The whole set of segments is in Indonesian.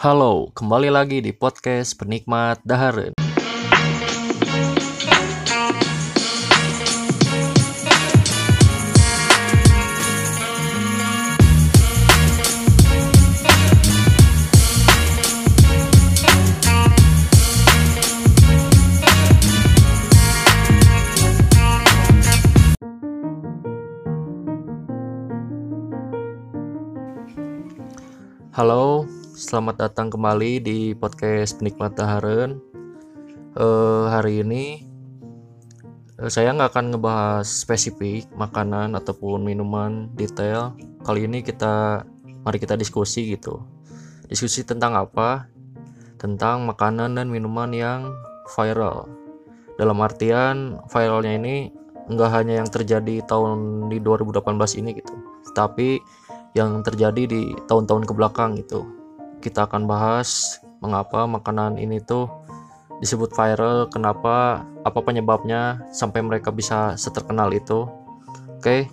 Halo, kembali lagi di podcast Penikmat Daharen. Selamat datang kembali di podcast Penikmat Daharen. Eh, hari ini eh, saya nggak akan ngebahas spesifik makanan ataupun minuman detail. Kali ini kita mari kita diskusi gitu. Diskusi tentang apa? Tentang makanan dan minuman yang viral. Dalam artian viralnya ini nggak hanya yang terjadi tahun di 2018 ini gitu, tapi yang terjadi di tahun-tahun ke belakang gitu. Kita akan bahas mengapa makanan ini tuh disebut viral, kenapa, apa penyebabnya sampai mereka bisa seterkenal itu. Oke,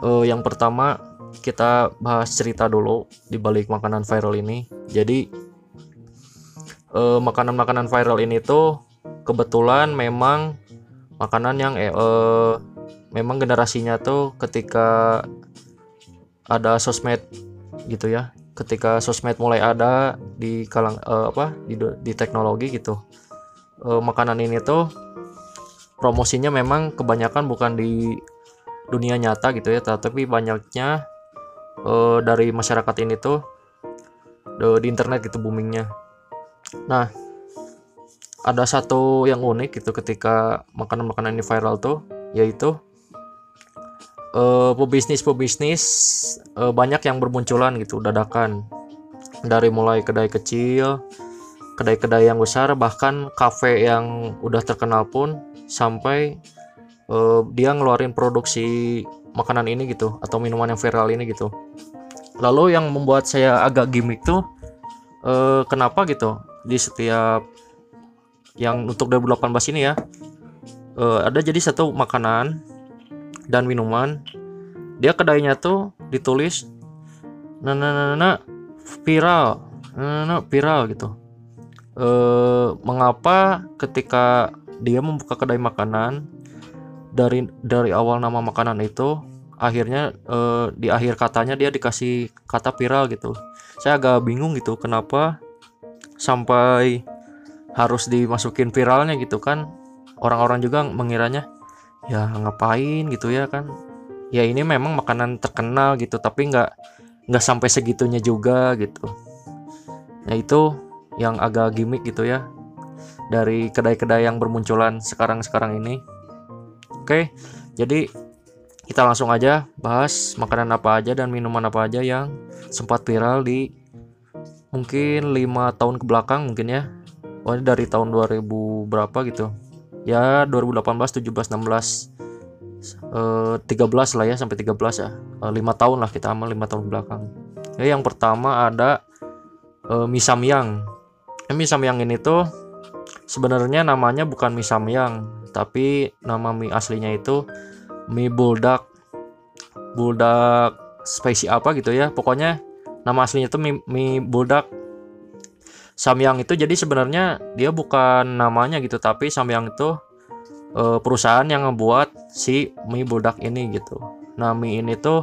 eh, yang pertama kita bahas cerita dulu di balik makanan viral ini. Jadi eh, makanan-makanan viral ini tuh kebetulan memang makanan yang eh, eh, memang generasinya tuh ketika ada sosmed gitu ya ketika sosmed mulai ada di kalang eh, apa di, di teknologi gitu. Eh, makanan ini tuh promosinya memang kebanyakan bukan di dunia nyata gitu ya tapi banyaknya eh, dari masyarakat ini tuh de- di internet gitu boomingnya. Nah ada satu yang unik gitu ketika makanan-makanan ini viral tuh yaitu eh, pebisnis-pebisnis eh, banyak yang bermunculan gitu dadakan dari mulai kedai kecil, kedai-kedai yang besar, bahkan kafe yang udah terkenal pun sampai eh, dia ngeluarin produksi makanan ini gitu atau minuman yang viral ini gitu. Lalu yang membuat saya agak gimmick tuh eh, kenapa gitu di setiap yang untuk 2018 ini ya eh, ada jadi satu makanan dan minuman dia kedainya tuh ditulis nah, viral nah, viral gitu. Eh mengapa ketika dia membuka kedai makanan dari dari awal nama makanan itu akhirnya eh, di akhir katanya dia dikasih kata viral gitu. Saya agak bingung gitu kenapa sampai harus dimasukin viralnya gitu kan? Orang-orang juga mengiranya ya ngapain gitu ya kan? Ya ini memang makanan terkenal gitu tapi nggak nggak sampai segitunya juga gitu. Nah itu yang agak gimmick gitu ya dari kedai-kedai yang bermunculan sekarang-sekarang ini. Oke jadi kita langsung aja bahas makanan apa aja dan minuman apa aja yang sempat viral di mungkin lima tahun ke belakang mungkin ya. Oh dari tahun 2000 berapa gitu ya 2018 17 16 eh, 13 lah ya sampai 13 ya. Eh, lima tahun lah kita amal lima tahun belakang. Ya yang pertama ada eh, mie samyang Eh, mie samyang ini tuh sebenarnya namanya bukan mie samyang tapi nama mie aslinya itu mie buldak buldak spicy apa gitu ya. Pokoknya nama aslinya itu mie, mie buldak samyang itu jadi sebenarnya dia bukan namanya gitu tapi samyang itu eh, perusahaan yang ngebuat si mie buldak ini gitu. Nah mie ini tuh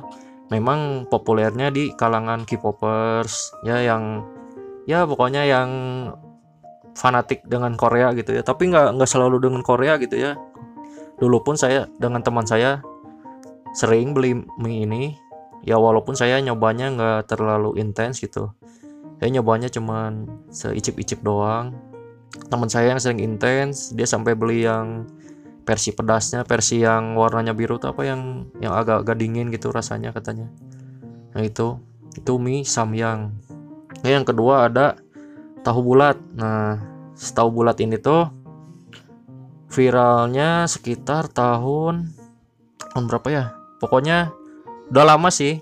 memang populernya di kalangan K-popers ya yang ya pokoknya yang fanatik dengan Korea gitu ya. Tapi nggak nggak selalu dengan Korea gitu ya. Dulu pun saya dengan teman saya sering beli mie ini. Ya walaupun saya nyobanya nggak terlalu intens gitu saya nyobanya cuman seicip-icip doang. Teman saya yang sering intens dia sampai beli yang versi pedasnya versi yang warnanya biru tuh apa yang yang agak-agak dingin gitu rasanya katanya. Nah itu itu mie samyang. Nah, yang kedua ada tahu bulat. Nah tahu bulat ini tuh viralnya sekitar tahun tahun berapa ya? Pokoknya udah lama sih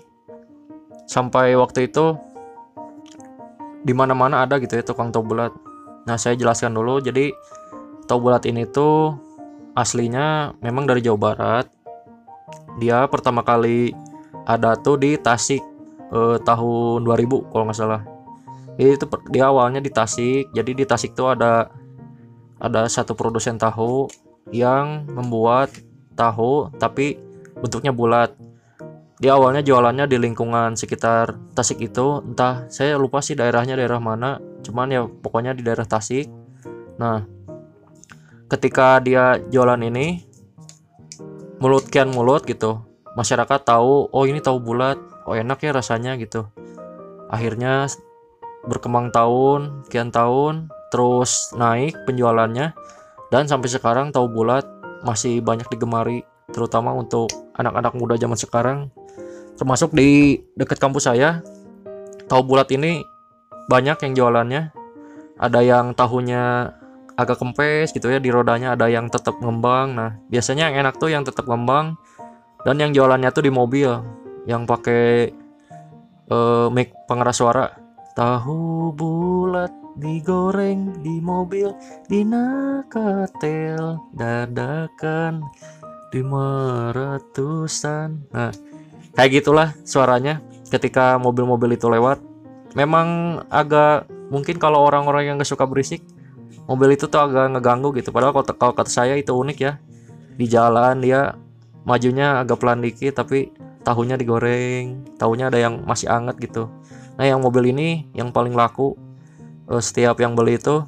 sampai waktu itu di mana-mana ada gitu ya tukang tahu bulat nah saya jelaskan dulu. Jadi tahu bulat ini tuh aslinya memang dari Jawa Barat. Dia pertama kali ada tuh di Tasik eh, tahun 2000 kalau nggak salah. Itu di awalnya di Tasik. Jadi di Tasik tuh ada ada satu produsen tahu yang membuat tahu tapi bentuknya bulat di awalnya jualannya di lingkungan sekitar Tasik itu. Entah saya lupa sih daerahnya daerah mana. Cuman ya pokoknya di daerah Tasik. Nah ketika dia jualan ini mulut kian mulut gitu. Masyarakat tahu oh ini tahu bulat. Oh enak ya rasanya gitu. Akhirnya berkembang tahun kian tahun terus naik penjualannya. Dan sampai sekarang tahu bulat masih banyak digemari terutama untuk anak-anak muda zaman sekarang termasuk di dekat kampus saya tahu bulat ini banyak yang jualannya. Ada yang tahunya agak kempes gitu ya di rodanya ada yang tetap ngembang. Nah biasanya yang enak tuh yang tetap ngembang dan yang jualannya tuh di mobil yang pakai uh, mic pengeras suara. Tahu bulat digoreng di mobil di nakatel dadakan lima ratusan nah kayak gitulah suaranya ketika mobil-mobil itu lewat. Memang agak mungkin kalau orang-orang yang gak suka berisik mobil itu tuh agak ngeganggu gitu. Padahal kalau, kalau kata saya itu unik ya. Di jalan dia majunya agak pelan dikit tapi tahunya digoreng tahunya ada yang masih anget gitu. Nah yang mobil ini yang paling laku eh, setiap yang beli itu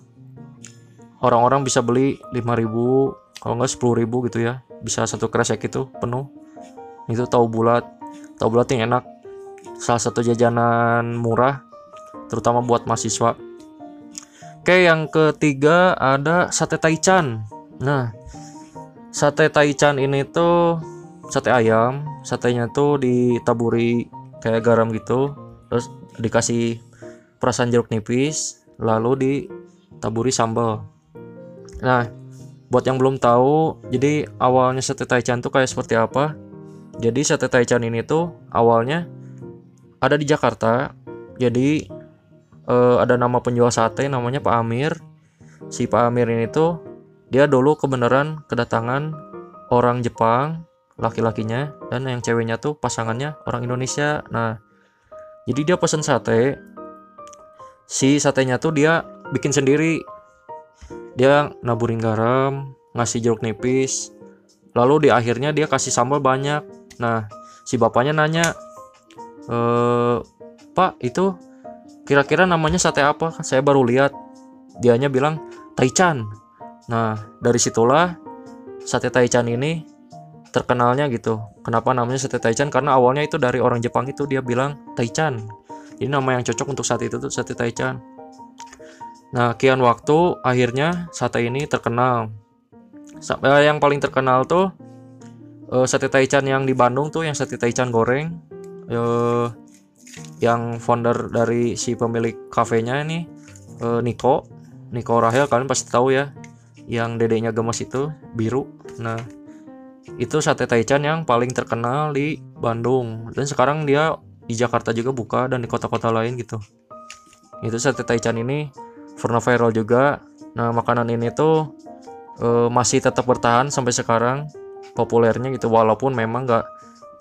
orang-orang bisa beli 5000 kalau nggak 10000 gitu ya. Bisa satu kresek itu penuh. Itu tahu bulat tahu bulat yang enak. Salah satu jajanan murah terutama buat mahasiswa. Oke yang ketiga ada sate taichan. Nah sate taichan ini tuh sate ayam satenya tuh ditaburi kayak garam gitu terus dikasih perasan jeruk nipis lalu ditaburi sambal. Nah buat yang belum tahu jadi awalnya sate taichan tuh kayak seperti apa jadi sate taichan ini tuh awalnya ada di Jakarta. Jadi uh, ada nama penjual sate namanya Pak Amir. Si Pak Amir ini tuh dia dulu kebenaran kedatangan orang Jepang laki-lakinya dan yang ceweknya tuh pasangannya orang Indonesia. Nah, jadi dia pesen sate. Si satenya tuh dia bikin sendiri. Dia naburin garam, ngasih jeruk nipis. Lalu di akhirnya dia kasih sambal banyak. Nah, si bapaknya nanya, e, Pak, itu kira-kira namanya sate apa? Kan saya baru lihat. Dianya bilang Taichan. Nah, dari situlah sate Taichan ini terkenalnya gitu. Kenapa namanya sate Taichan? Karena awalnya itu dari orang Jepang itu dia bilang Taichan. Ini nama yang cocok untuk sate itu tuh sate Taichan. Nah, kian waktu akhirnya sate ini terkenal. Sampai yang paling terkenal tuh uh, sate taichan yang di Bandung tuh yang sate taichan goreng. Uh, yang founder dari si pemilik kafenya ini uh, Niko. Niko Rahel kalian pasti tahu ya. Yang dedeknya gemes itu biru. Nah itu sate taichan yang paling terkenal di Bandung. Dan sekarang dia di Jakarta juga buka dan di kota-kota lain gitu. Itu sate taichan ini pernah viral juga. Nah makanan ini tuh uh, masih tetap bertahan sampai sekarang populernya gitu walaupun memang nggak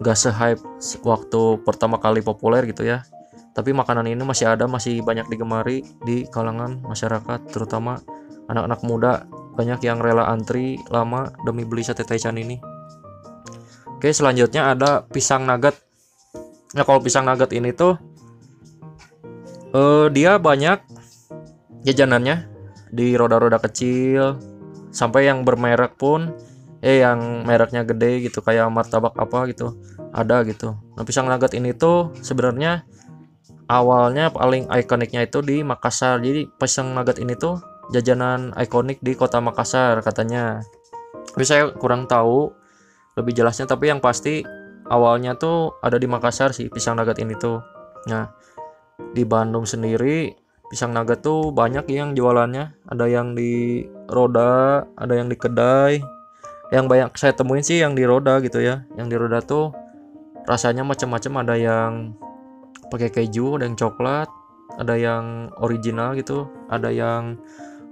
nggak se-hype waktu pertama kali populer gitu ya. Tapi makanan ini masih ada masih banyak digemari di kalangan masyarakat terutama anak-anak muda. Banyak yang rela antri lama demi beli sate taichan ini. Oke selanjutnya ada pisang nugget. Nah kalau pisang nugget ini tuh uh, dia banyak jajanannya. Di roda-roda kecil sampai yang bermerek pun eh yang mereknya gede gitu kayak martabak apa gitu ada gitu. Nah pisang nugget ini tuh sebenarnya awalnya paling ikoniknya itu di Makassar. Jadi pisang nugget ini tuh jajanan ikonik di kota Makassar katanya. Tapi saya kurang tahu lebih jelasnya tapi yang pasti awalnya tuh ada di Makassar sih pisang nugget ini tuh. Nah di Bandung sendiri pisang nugget tuh banyak yang jualannya. Ada yang di roda ada yang di kedai yang banyak saya temuin sih yang di roda gitu ya. Yang di roda tuh rasanya macam-macam. Ada yang pakai keju ada yang coklat ada yang original gitu ada yang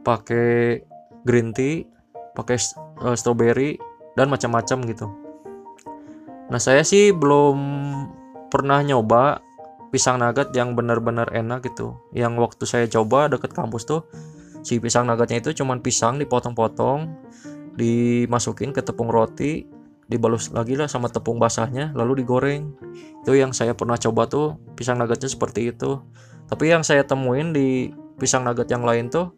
pakai green tea pakai uh, strawberry dan macam-macam gitu. Nah saya sih belum pernah nyoba pisang nugget yang benar-benar enak gitu. Yang waktu saya coba deket kampus tuh si pisang nuggetnya itu cuman pisang dipotong-potong dimasukin ke tepung roti dibalus lagi lah sama tepung basahnya lalu digoreng. Itu yang saya pernah coba tuh pisang nuggetnya seperti itu. Tapi yang saya temuin di pisang nugget yang lain tuh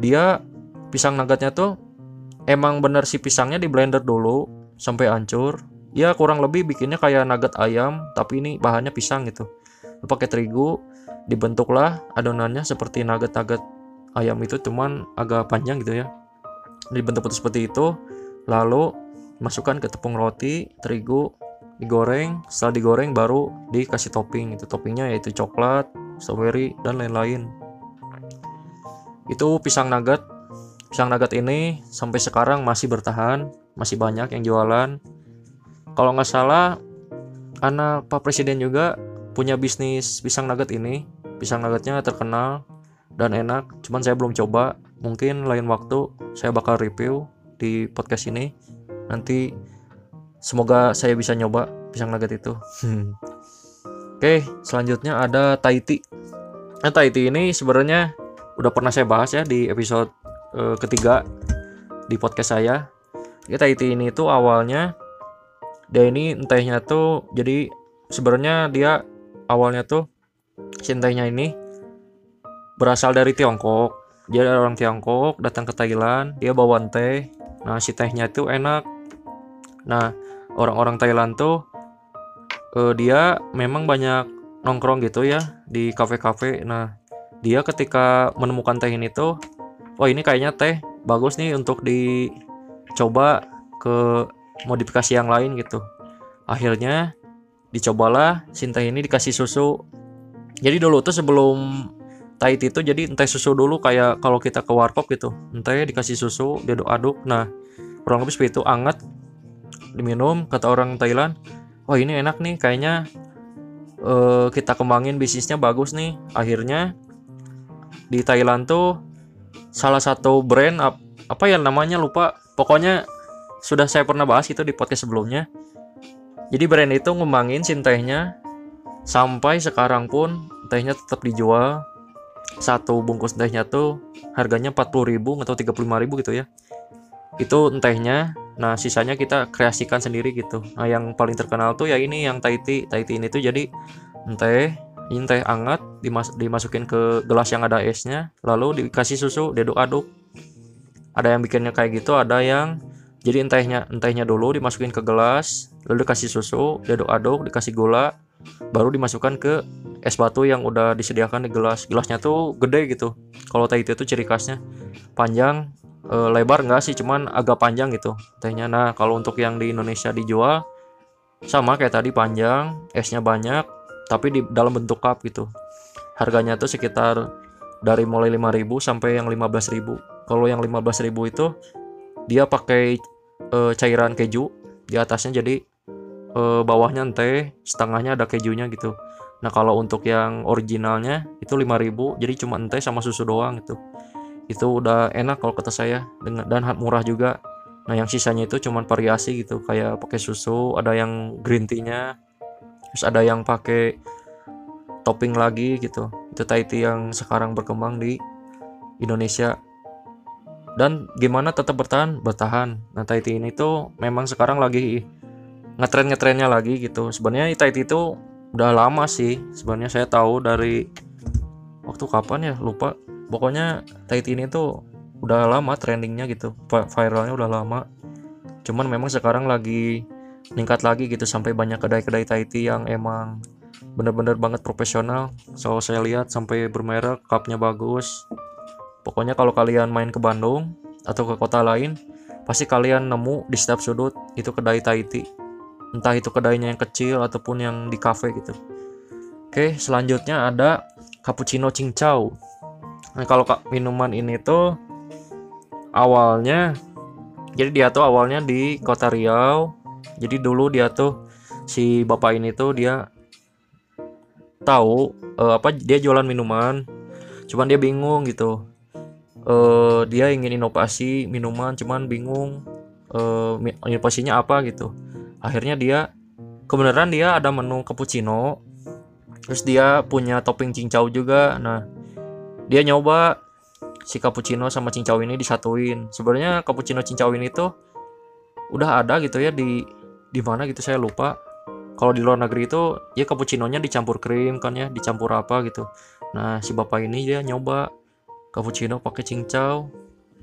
dia pisang nuggetnya tuh emang bener si pisangnya di blender dulu sampai hancur. Ya kurang lebih bikinnya kayak nugget ayam tapi ini bahannya pisang gitu. Pakai terigu dibentuklah adonannya seperti nugget-nugget ayam itu cuman agak panjang gitu ya dibentuk seperti itu lalu masukkan ke tepung roti terigu digoreng. Setelah digoreng baru dikasih topping. Itu toppingnya yaitu coklat strawberry dan lain-lain. Itu pisang nugget. Pisang nugget ini sampai sekarang masih bertahan masih banyak yang jualan. Kalau nggak salah anak pak presiden juga punya bisnis pisang nugget ini. Pisang nuggetnya terkenal dan enak cuman saya belum coba mungkin lain waktu saya bakal review di podcast ini nanti semoga saya bisa nyoba pisang nugget itu oke selanjutnya ada Tahiti nah Tahiti ini sebenarnya udah pernah saya bahas ya di episode uh, ketiga di podcast saya. Ya Tahiti ini tuh awalnya dia ini entehnya tuh jadi sebenarnya dia awalnya tuh si entehnya ini berasal dari Tiongkok. Dia dari orang Tiongkok datang ke Thailand, dia bawa teh. Nah, si tehnya tuh enak. Nah, orang-orang Thailand tuh uh, dia memang banyak nongkrong gitu ya di kafe-kafe. Nah, dia ketika menemukan teh ini tuh oh ini kayaknya teh bagus nih untuk dicoba ke modifikasi yang lain gitu akhirnya dicobalah sinta ini dikasih susu jadi dulu tuh sebelum Thai itu jadi teh susu dulu kayak kalau kita ke warkop gitu. Teh dikasih susu diaduk-aduk. Nah kurang lebih seperti itu. Anget diminum kata orang Thailand. Wah ini enak nih kayaknya uh, kita kembangin bisnisnya bagus nih. Akhirnya di Thailand tuh salah satu brand ap, apa ya namanya lupa. Pokoknya sudah saya pernah bahas itu di podcast sebelumnya. Jadi brand itu ngembangin sin tehnya sampai sekarang pun tehnya tetap dijual satu bungkus tehnya tuh harganya 40.000 atau 35.000 gitu ya. Itu tehnya nah sisanya kita kreasikan sendiri gitu. Nah yang paling terkenal tuh ya ini yang Tahiti. Tahiti ini tuh jadi teh ini teh hangat dimas dimasukin ke gelas yang ada esnya lalu dikasih susu diaduk-aduk. Ada yang bikinnya kayak gitu ada yang jadi entehnya entehnya dulu dimasukin ke gelas lalu dikasih susu diaduk-aduk dikasih gula baru dimasukkan ke es batu yang udah disediakan di gelas. Gelasnya tuh gede gitu. Kalau teh itu tuh ciri khasnya. Panjang e, lebar enggak sih? Cuman agak panjang gitu tehnya. Nah kalau untuk yang di Indonesia dijual sama kayak tadi panjang esnya banyak tapi di dalam bentuk cup gitu. Harganya tuh sekitar dari mulai 5000 sampai yang 15000 kalau yang 15000 itu dia pakai e, cairan keju. Di atasnya jadi e, bawahnya teh setengahnya ada kejunya gitu nah kalau untuk yang originalnya itu 5000 jadi cuma teh sama susu doang gitu. Itu udah enak kalau kata saya dan murah juga. Nah yang sisanya itu cuma variasi gitu. Kayak pakai susu ada yang green tea-nya terus ada yang pakai topping lagi gitu. Itu Thai tea yang sekarang berkembang di Indonesia. Dan gimana tetap bertahan? Bertahan. Nah Thai tea ini tuh memang sekarang lagi ngetren ngetrennya lagi gitu. Sebenarnya Thai tea itu udah lama sih sebenarnya saya tahu dari waktu kapan ya lupa. Pokoknya tea ini tuh udah lama trendingnya gitu viralnya udah lama. Cuman memang sekarang lagi meningkat lagi gitu sampai banyak kedai-kedai tea yang emang bener-bener banget profesional. So saya lihat sampai bermerek cupnya bagus. Pokoknya kalau kalian main ke Bandung atau ke kota lain pasti kalian nemu di setiap sudut itu kedai tea entah itu kedainya yang kecil ataupun yang di cafe gitu. Oke selanjutnya ada cappuccino cincau nah kalau minuman ini tuh awalnya jadi dia tuh awalnya di kota Riau. Jadi dulu dia tuh si bapak ini tuh dia tahu uh, apa dia jualan minuman. Cuman dia bingung gitu. Uh, dia ingin inovasi minuman cuman bingung uh, inovasinya apa gitu akhirnya dia kebenaran dia ada menu cappuccino terus dia punya topping cincau juga. Nah dia nyoba si cappuccino sama cincau ini disatuin. Sebenarnya cappuccino cincau ini tuh udah ada gitu ya di di mana gitu saya lupa. Kalau di luar negeri itu ya cappuccinonya dicampur krim kan ya dicampur apa gitu. Nah si bapak ini dia nyoba cappuccino pakai cincau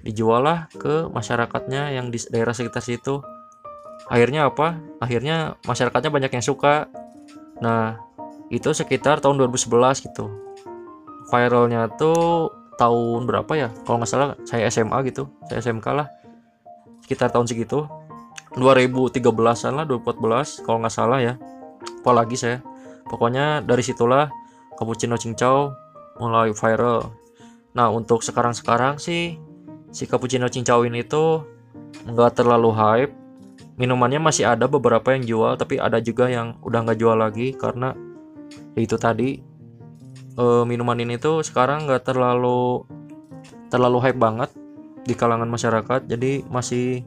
dijual lah ke masyarakatnya yang di daerah sekitar situ akhirnya apa? Akhirnya masyarakatnya banyak yang suka. Nah itu sekitar tahun 2011 gitu. Viralnya tuh tahun berapa ya? Kalau nggak salah saya SMA gitu. Saya SMK lah. Sekitar tahun segitu. 2013an lah 2014 kalau nggak salah ya. Apalagi saya. Pokoknya dari situlah cappuccino cincau mulai viral. Nah untuk sekarang-sekarang sih si cappuccino cincau ini tuh nggak terlalu hype minumannya masih ada beberapa yang jual tapi ada juga yang udah nggak jual lagi karena ya itu tadi e, minuman ini tuh sekarang nggak terlalu terlalu hype banget di kalangan masyarakat jadi masih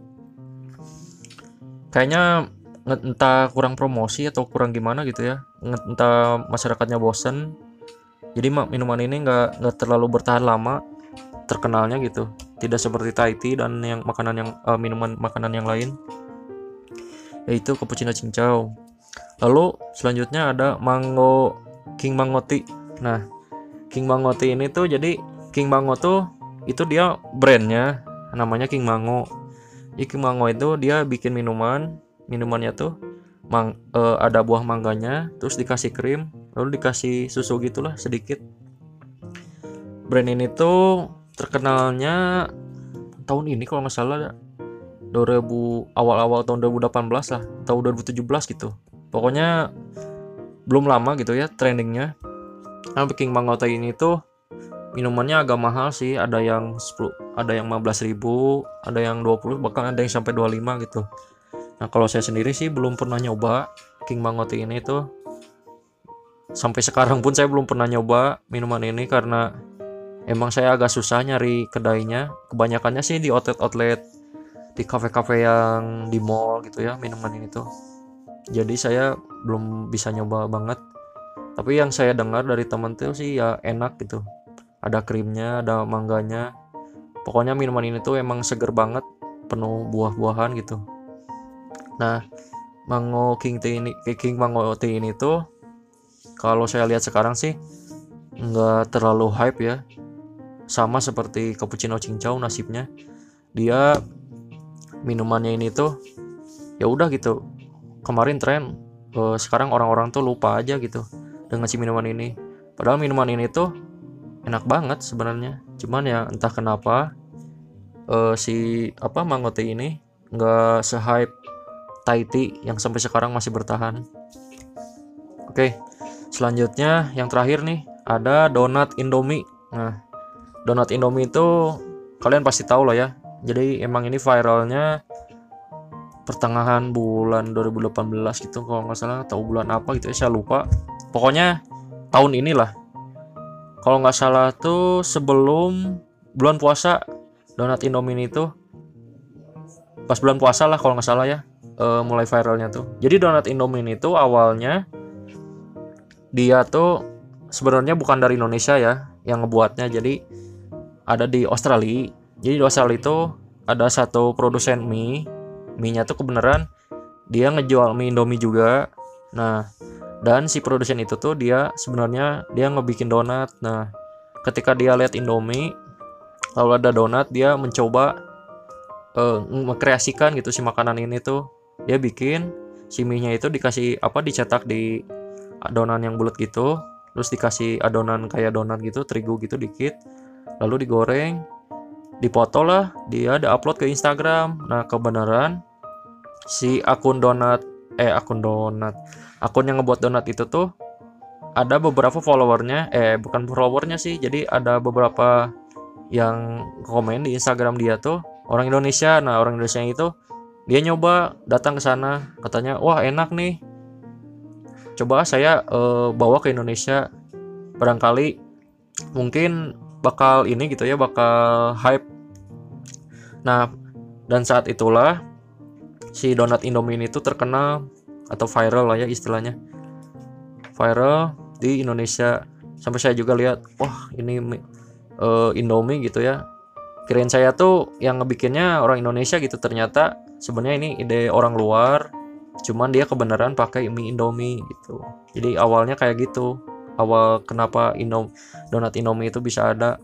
kayaknya entah kurang promosi atau kurang gimana gitu ya entah masyarakatnya bosen jadi minuman ini nggak nggak terlalu bertahan lama terkenalnya gitu. Tidak seperti Thai tea dan yang makanan yang uh, minuman makanan yang lain yaitu cappuccino cincau. Lalu selanjutnya ada mango king mango tea. Nah king mango tea ini tuh jadi king mango tuh itu dia brandnya namanya king mango. Jadi king mango itu dia bikin minuman minumannya tuh mang, uh, ada buah mangganya terus dikasih krim lalu dikasih susu gitulah sedikit. Brand ini tuh terkenalnya tahun ini kalau nggak salah 2000 awal-awal tahun 2018 lah tahun 2017 gitu. Pokoknya belum lama gitu ya trendingnya nah King Mangote ini tuh minumannya agak mahal sih ada yang 10 ada yang 15 ribu ada yang 20 bahkan ada yang sampai 25 gitu. Nah kalau saya sendiri sih belum pernah nyoba King Mangote ini tuh. Sampai sekarang pun saya belum pernah nyoba minuman ini karena emang saya agak susah nyari kedainya. Kebanyakannya sih di outlet-outlet di kafe-kafe yang di mall gitu ya minuman ini tuh. Jadi saya belum bisa nyoba banget. Tapi yang saya dengar dari temen tuh sih ya enak gitu. Ada krimnya ada mangganya. Pokoknya minuman ini tuh emang seger banget penuh buah-buahan gitu. Nah mango king tea ini king mango tea ini tuh kalau saya lihat sekarang sih nggak terlalu hype ya. Sama seperti cappuccino cincau nasibnya. Dia minumannya ini tuh ya udah gitu. Kemarin tren uh, sekarang orang-orang tuh lupa aja gitu dengan si minuman ini. Padahal minuman ini tuh enak banget sebenarnya. Cuman ya entah kenapa uh, si apa mango tea ini nggak sehype Thai tea yang sampai sekarang masih bertahan. Oke selanjutnya yang terakhir nih ada donat Indomie. Nah donat Indomie itu kalian pasti tahu lah ya jadi emang ini viralnya pertengahan bulan 2018 gitu kalau nggak salah atau bulan apa gitu ya saya lupa. Pokoknya tahun inilah. Kalau nggak salah tuh sebelum bulan puasa donat Indomie itu pas bulan puasa lah kalau nggak salah ya uh, mulai viralnya tuh. Jadi donat Indomie itu awalnya dia tuh sebenarnya bukan dari Indonesia ya yang ngebuatnya. Jadi ada di Australia. Jadi di Australia itu ada satu produsen mie. Mie-nya tuh kebenaran dia ngejual mie Indomie juga. Nah, dan si produsen itu tuh dia sebenarnya dia ngebikin donat. Nah, ketika dia lihat Indomie lalu ada donat, dia mencoba uh, mengkreasikan gitu si makanan ini tuh. Dia bikin si mie-nya itu dikasih apa dicetak di adonan yang bulat gitu, terus dikasih adonan kayak donat gitu, terigu gitu dikit lalu digoreng dipoto lah dia ada upload ke Instagram. Nah kebenaran si akun donat eh akun donat akun yang ngebuat donat itu tuh ada beberapa followernya eh bukan followernya sih jadi ada beberapa yang komen di Instagram dia tuh orang Indonesia. Nah orang Indonesia itu dia nyoba datang ke sana katanya wah enak nih. Coba saya uh, bawa ke Indonesia. Barangkali mungkin bakal ini gitu ya bakal hype. Nah dan saat itulah si donat Indomie itu terkenal atau viral lah ya istilahnya. Viral di Indonesia. Sampai saya juga lihat wah ini uh, Indomie gitu ya. Kirain saya tuh yang ngebikinnya orang Indonesia gitu. Ternyata sebenarnya ini ide orang luar cuman dia kebenaran pakai mie Indomie gitu. Jadi awalnya kayak gitu awal kenapa Indo donat Indomie itu bisa ada.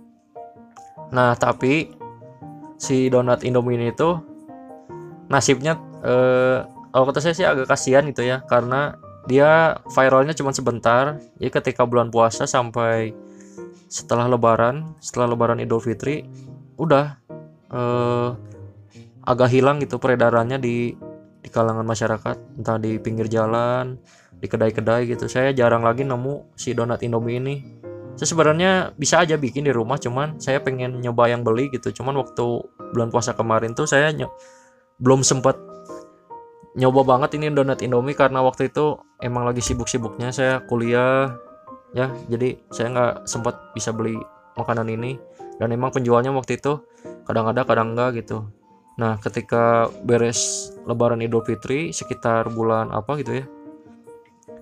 Nah tapi si donat Indomie ini tuh nasibnya eh, kalau kata saya sih agak kasihan gitu ya karena dia viralnya cuma sebentar. Ya ketika bulan puasa sampai setelah lebaran setelah lebaran Idul Fitri udah eh, agak hilang gitu peredarannya di di kalangan masyarakat. Entah di pinggir jalan di kedai-kedai gitu. Saya jarang lagi nemu si donat Indomie ini. Saya sebenarnya bisa aja bikin di rumah cuman saya pengen nyoba yang beli gitu. Cuman waktu bulan puasa kemarin tuh saya belum sempat nyoba banget ini donat Indomie karena waktu itu emang lagi sibuk-sibuknya. Saya kuliah ya. Jadi saya nggak sempat bisa beli makanan ini. Dan emang penjualnya waktu itu kadang ada kadang enggak gitu. Nah ketika beres lebaran Idul Fitri sekitar bulan apa gitu ya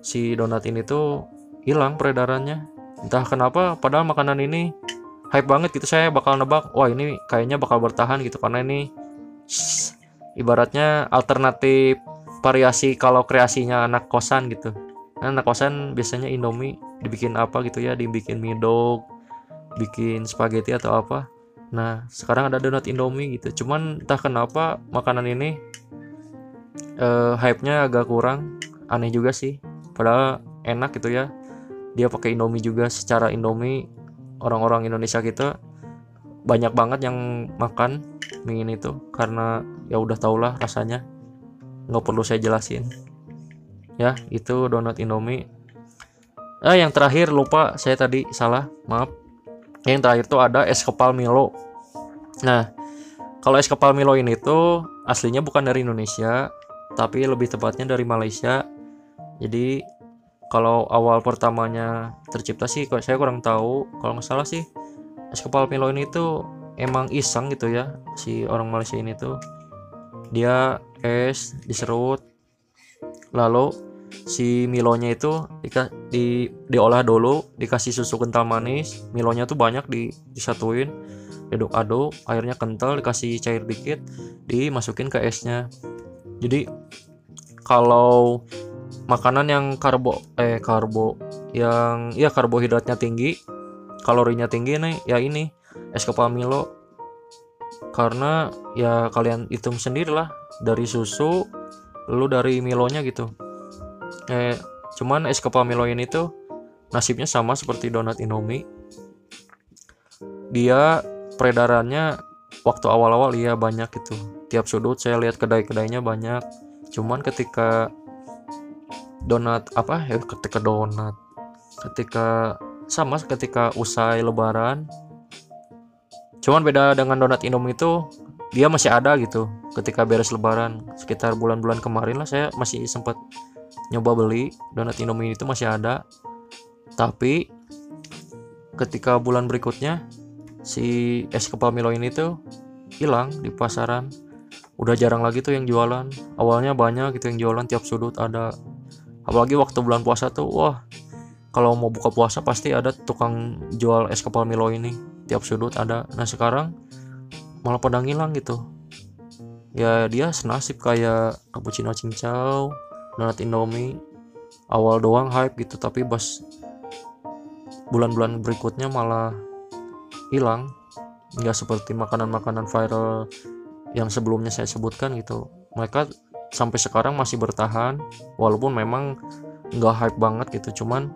si donat ini tuh hilang peredarannya. Entah kenapa padahal makanan ini hype banget gitu saya bakal nebak wah ini kayaknya bakal bertahan gitu karena ini ibaratnya alternatif variasi kalau kreasinya anak kosan gitu. Nah, anak kosan biasanya indomie dibikin apa gitu ya dibikin mie dog bikin spaghetti atau apa. Nah sekarang ada donat indomie gitu cuman entah kenapa makanan ini uh, hype-nya agak kurang. Aneh juga sih padahal enak gitu ya. Dia pakai indomie juga secara indomie orang-orang Indonesia kita banyak banget yang makan mie ini tuh. Karena ya udah tau lah rasanya. Nggak perlu saya jelasin. Ya itu donat indomie. Ah yang terakhir lupa saya tadi salah maaf. Yang terakhir tuh ada es kepal Milo. Nah kalau es kepal Milo ini tuh aslinya bukan dari Indonesia tapi lebih tepatnya dari Malaysia jadi kalau awal pertamanya tercipta sih saya kurang tahu. Kalau nggak salah sih es kepal Milo ini tuh emang iseng gitu ya si orang Malaysia ini tuh. Dia es diserut. Lalu si Milonya itu di, di diolah dulu dikasih susu kental manis. Milonya tuh banyak di disatuin. Aduk-aduk airnya kental dikasih cair dikit dimasukin ke esnya. Jadi kalau makanan yang karbo eh karbo yang ya karbohidratnya tinggi kalorinya tinggi nih ya ini es kepal Milo karena ya kalian hitung sendirilah dari susu lu dari Milonya gitu. Eh cuman es kepal Milo ini tuh nasibnya sama seperti donat Indomie. Dia peredarannya waktu awal-awal iya banyak gitu. Tiap sudut saya lihat kedai-kedainya banyak. Cuman ketika donat apa ya ketika donat ketika sama ketika usai lebaran. Cuman beda dengan donat Indomie itu dia masih ada gitu ketika beres lebaran. Sekitar bulan-bulan kemarin lah saya masih sempat nyoba beli donat Indomie itu masih ada. Tapi ketika bulan berikutnya si es kepal Milo ini tuh hilang di pasaran. Udah jarang lagi tuh yang jualan. Awalnya banyak gitu yang jualan tiap sudut ada apalagi waktu bulan puasa tuh wah kalau mau buka puasa pasti ada tukang jual es kepal Milo ini. Tiap sudut ada. Nah sekarang malah pada ngilang gitu. Ya dia senasib kayak cappuccino cincau donat indomie awal doang hype gitu tapi bos bulan-bulan berikutnya malah hilang. Nggak seperti makanan-makanan viral yang sebelumnya saya sebutkan gitu. Mereka sampai sekarang masih bertahan walaupun memang nggak hype banget gitu cuman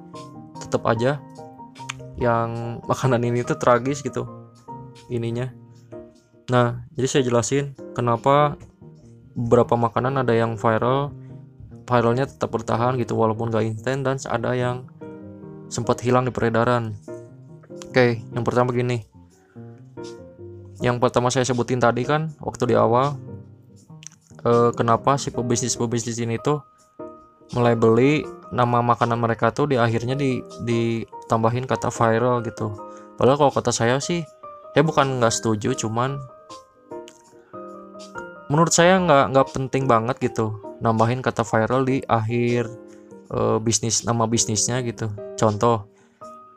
tetap aja yang makanan ini tuh tragis gitu ininya. Nah jadi saya jelasin kenapa beberapa makanan ada yang viral viralnya tetap bertahan gitu walaupun gak instan dan ada yang sempat hilang di peredaran. Oke yang pertama gini. Yang pertama saya sebutin tadi kan waktu di awal eh, kenapa si pebisnis-pebisnis ini tuh mulai beli nama makanan mereka tuh di akhirnya di ditambahin kata viral gitu. Padahal kalau kata saya sih saya bukan nggak setuju cuman menurut saya nggak nggak penting banget gitu nambahin kata viral di akhir uh, bisnis nama bisnisnya gitu. Contoh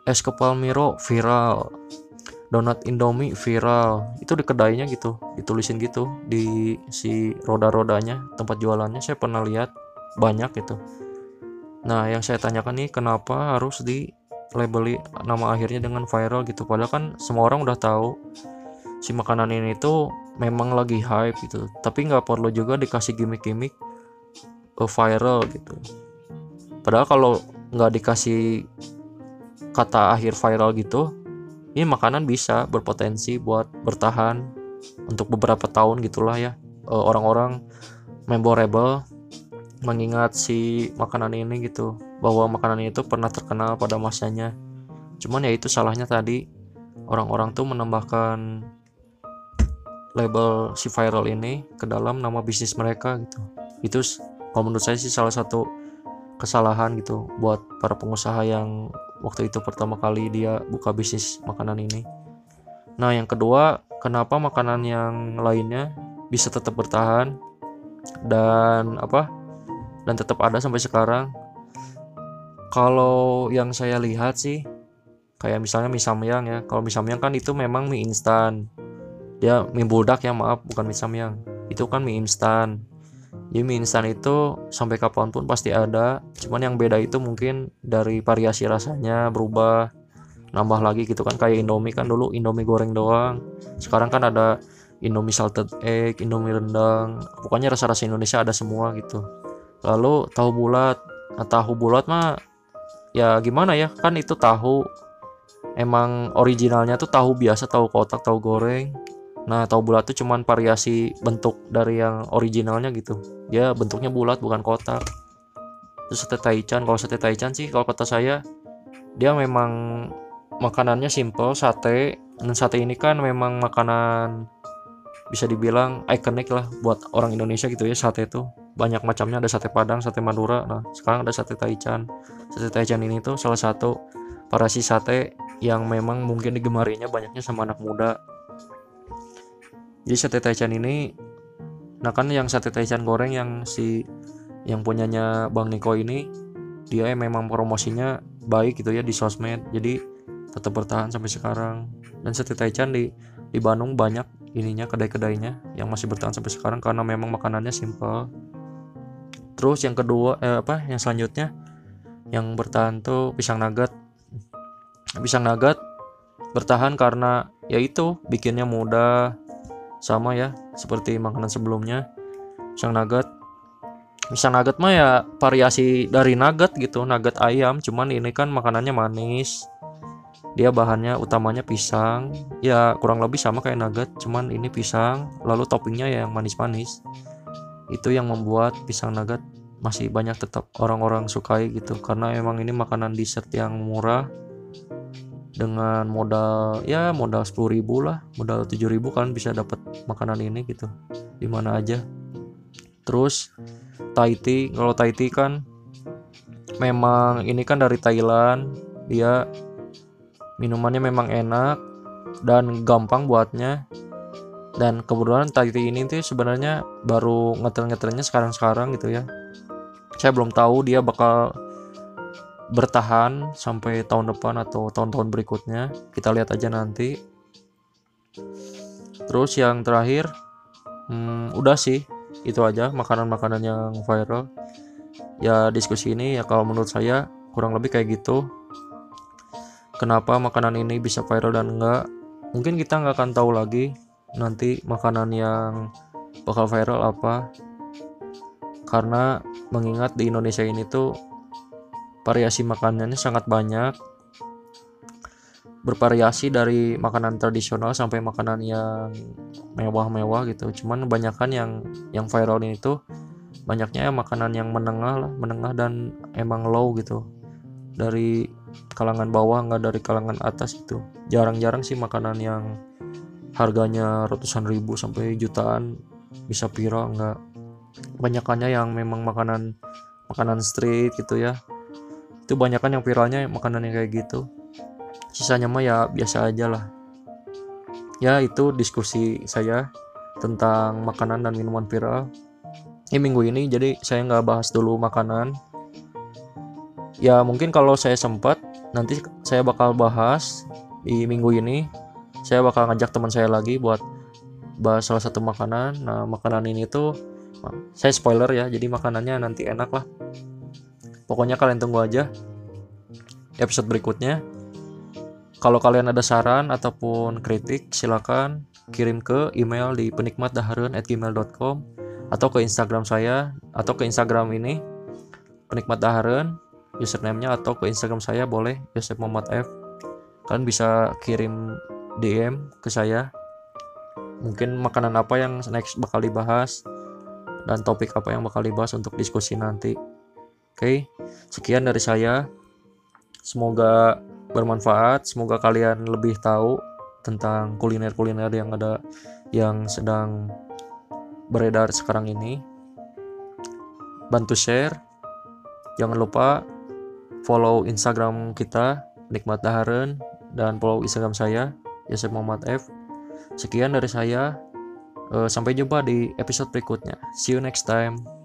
es kepal miro viral donat indomie viral. Itu di kedainya gitu ditulisin gitu di si roda-rodanya tempat jualannya saya pernah lihat banyak gitu. Nah yang saya tanyakan nih kenapa harus di labeli nama akhirnya dengan viral gitu? Padahal kan semua orang udah tahu si makanan ini tuh memang lagi hype gitu. Tapi nggak perlu juga dikasih gimmick-gimmick uh, viral gitu. Padahal kalau nggak dikasih kata akhir viral gitu ini makanan bisa berpotensi buat bertahan untuk beberapa tahun gitulah ya. Uh, orang-orang memorable mengingat si makanan ini gitu bahwa makanan itu pernah terkenal pada masanya. Cuman ya itu salahnya tadi orang-orang tuh menambahkan label si viral ini ke dalam nama bisnis mereka gitu. Itu kalau menurut saya sih salah satu kesalahan gitu buat para pengusaha yang waktu itu pertama kali dia buka bisnis makanan ini. Nah yang kedua kenapa makanan yang lainnya bisa tetap bertahan dan apa dan tetap ada sampai sekarang? Kalau yang saya lihat sih kayak misalnya mie samyang ya. Kalau mie samyang kan itu memang mie instan. Dia mie buldak ya maaf bukan mie samyang. Itu kan mie instan jadi mie instan itu sampai kapan pun pasti ada. Cuman yang beda itu mungkin dari variasi rasanya berubah nambah lagi gitu kan. Kayak indomie kan dulu indomie goreng doang. Sekarang kan ada indomie salted egg indomie rendang. Pokoknya rasa-rasa Indonesia ada semua gitu. Lalu tahu bulat. Nah, tahu bulat mah ya gimana ya? Kan itu tahu. Emang originalnya tuh tahu biasa tahu kotak tahu goreng nah tahu bulat tuh cuman variasi bentuk dari yang originalnya gitu. Ya bentuknya bulat bukan kotak. Terus sate taichan kalau sate taichan sih kalau kata saya dia memang makanannya simple sate. Dan sate ini kan memang makanan bisa dibilang ikonik lah buat orang Indonesia gitu ya sate itu banyak macamnya ada sate padang sate madura. Nah sekarang ada sate taichan. Sate taichan ini tuh salah satu variasi sate yang memang mungkin digemarinya banyaknya sama anak muda jadi sate taichan ini nah kan yang sate taichan goreng yang si yang punyanya Bang Niko ini dia memang promosinya baik gitu ya di sosmed. Jadi tetap bertahan sampai sekarang. Dan sate taichan di di Bandung banyak ininya kedai-kedainya yang masih bertahan sampai sekarang karena memang makanannya simple. Terus yang kedua eh, apa yang selanjutnya yang bertahan tuh pisang nugget pisang nugget bertahan karena yaitu bikinnya mudah sama ya seperti makanan sebelumnya. Pisang nugget. Pisang nugget mah ya variasi dari nugget gitu nugget ayam. Cuman ini kan makanannya manis. Dia bahannya utamanya pisang. Ya kurang lebih sama kayak nugget cuman ini pisang. Lalu toppingnya ya yang manis-manis. Itu yang membuat pisang nugget masih banyak tetap orang-orang sukai gitu. Karena emang ini makanan dessert yang murah dengan modal ya modal 10.000 lah modal 7.000 kalian bisa dapat makanan ini gitu di mana aja. Terus tea kalau tea kan memang ini kan dari Thailand dia minumannya memang enak dan gampang buatnya. Dan kebetulan Tahiti ini tuh sebenarnya baru ngetrend-ngetrendnya sekarang-sekarang gitu ya. Saya belum tahu dia bakal bertahan sampai tahun depan atau tahun-tahun berikutnya. Kita lihat aja nanti. Terus yang terakhir hmm, udah sih. Itu aja makanan-makanan yang viral. Ya diskusi ini ya kalau menurut saya kurang lebih kayak gitu. Kenapa makanan ini bisa viral dan enggak? Mungkin kita nggak akan tahu lagi nanti makanan yang bakal viral apa. Karena mengingat di Indonesia ini tuh variasi makanannya sangat banyak. Bervariasi dari makanan tradisional sampai makanan yang mewah-mewah gitu. Cuman kebanyakan yang yang viral ini tuh banyaknya makanan yang menengah lah menengah dan emang low gitu. Dari kalangan bawah nggak dari kalangan atas itu jarang-jarang sih makanan yang harganya ratusan ribu sampai jutaan bisa viral nggak. Banyakannya yang memang makanan makanan street gitu ya itu banyakan yang viralnya makanan yang kayak gitu. Sisanya mah ya biasa aja lah. Ya itu diskusi saya tentang makanan dan minuman viral. Ini minggu ini jadi saya nggak bahas dulu makanan. Ya mungkin kalau saya sempat nanti saya bakal bahas di minggu ini. Saya bakal ngajak teman saya lagi buat bahas salah satu makanan. Nah makanan ini tuh saya spoiler ya jadi makanannya nanti enak lah pokoknya kalian tunggu aja episode berikutnya. Kalau kalian ada saran ataupun kritik silakan kirim ke email di penikmatdaharun@gmail.com atau ke Instagram saya atau ke Instagram ini penikmat daharun username-nya atau ke Instagram saya boleh Yosef Muhammad F. Kalian bisa kirim DM ke saya. Mungkin makanan apa yang next bakal dibahas dan topik apa yang bakal dibahas untuk diskusi nanti oke sekian dari saya. Semoga bermanfaat semoga kalian lebih tahu tentang kuliner-kuliner yang ada yang sedang beredar sekarang ini. Bantu share. Jangan lupa follow instagram kita nikmat daharen dan follow instagram saya Yosef Muhammad F. Sekian dari saya. Uh, sampai jumpa di episode berikutnya. See you next time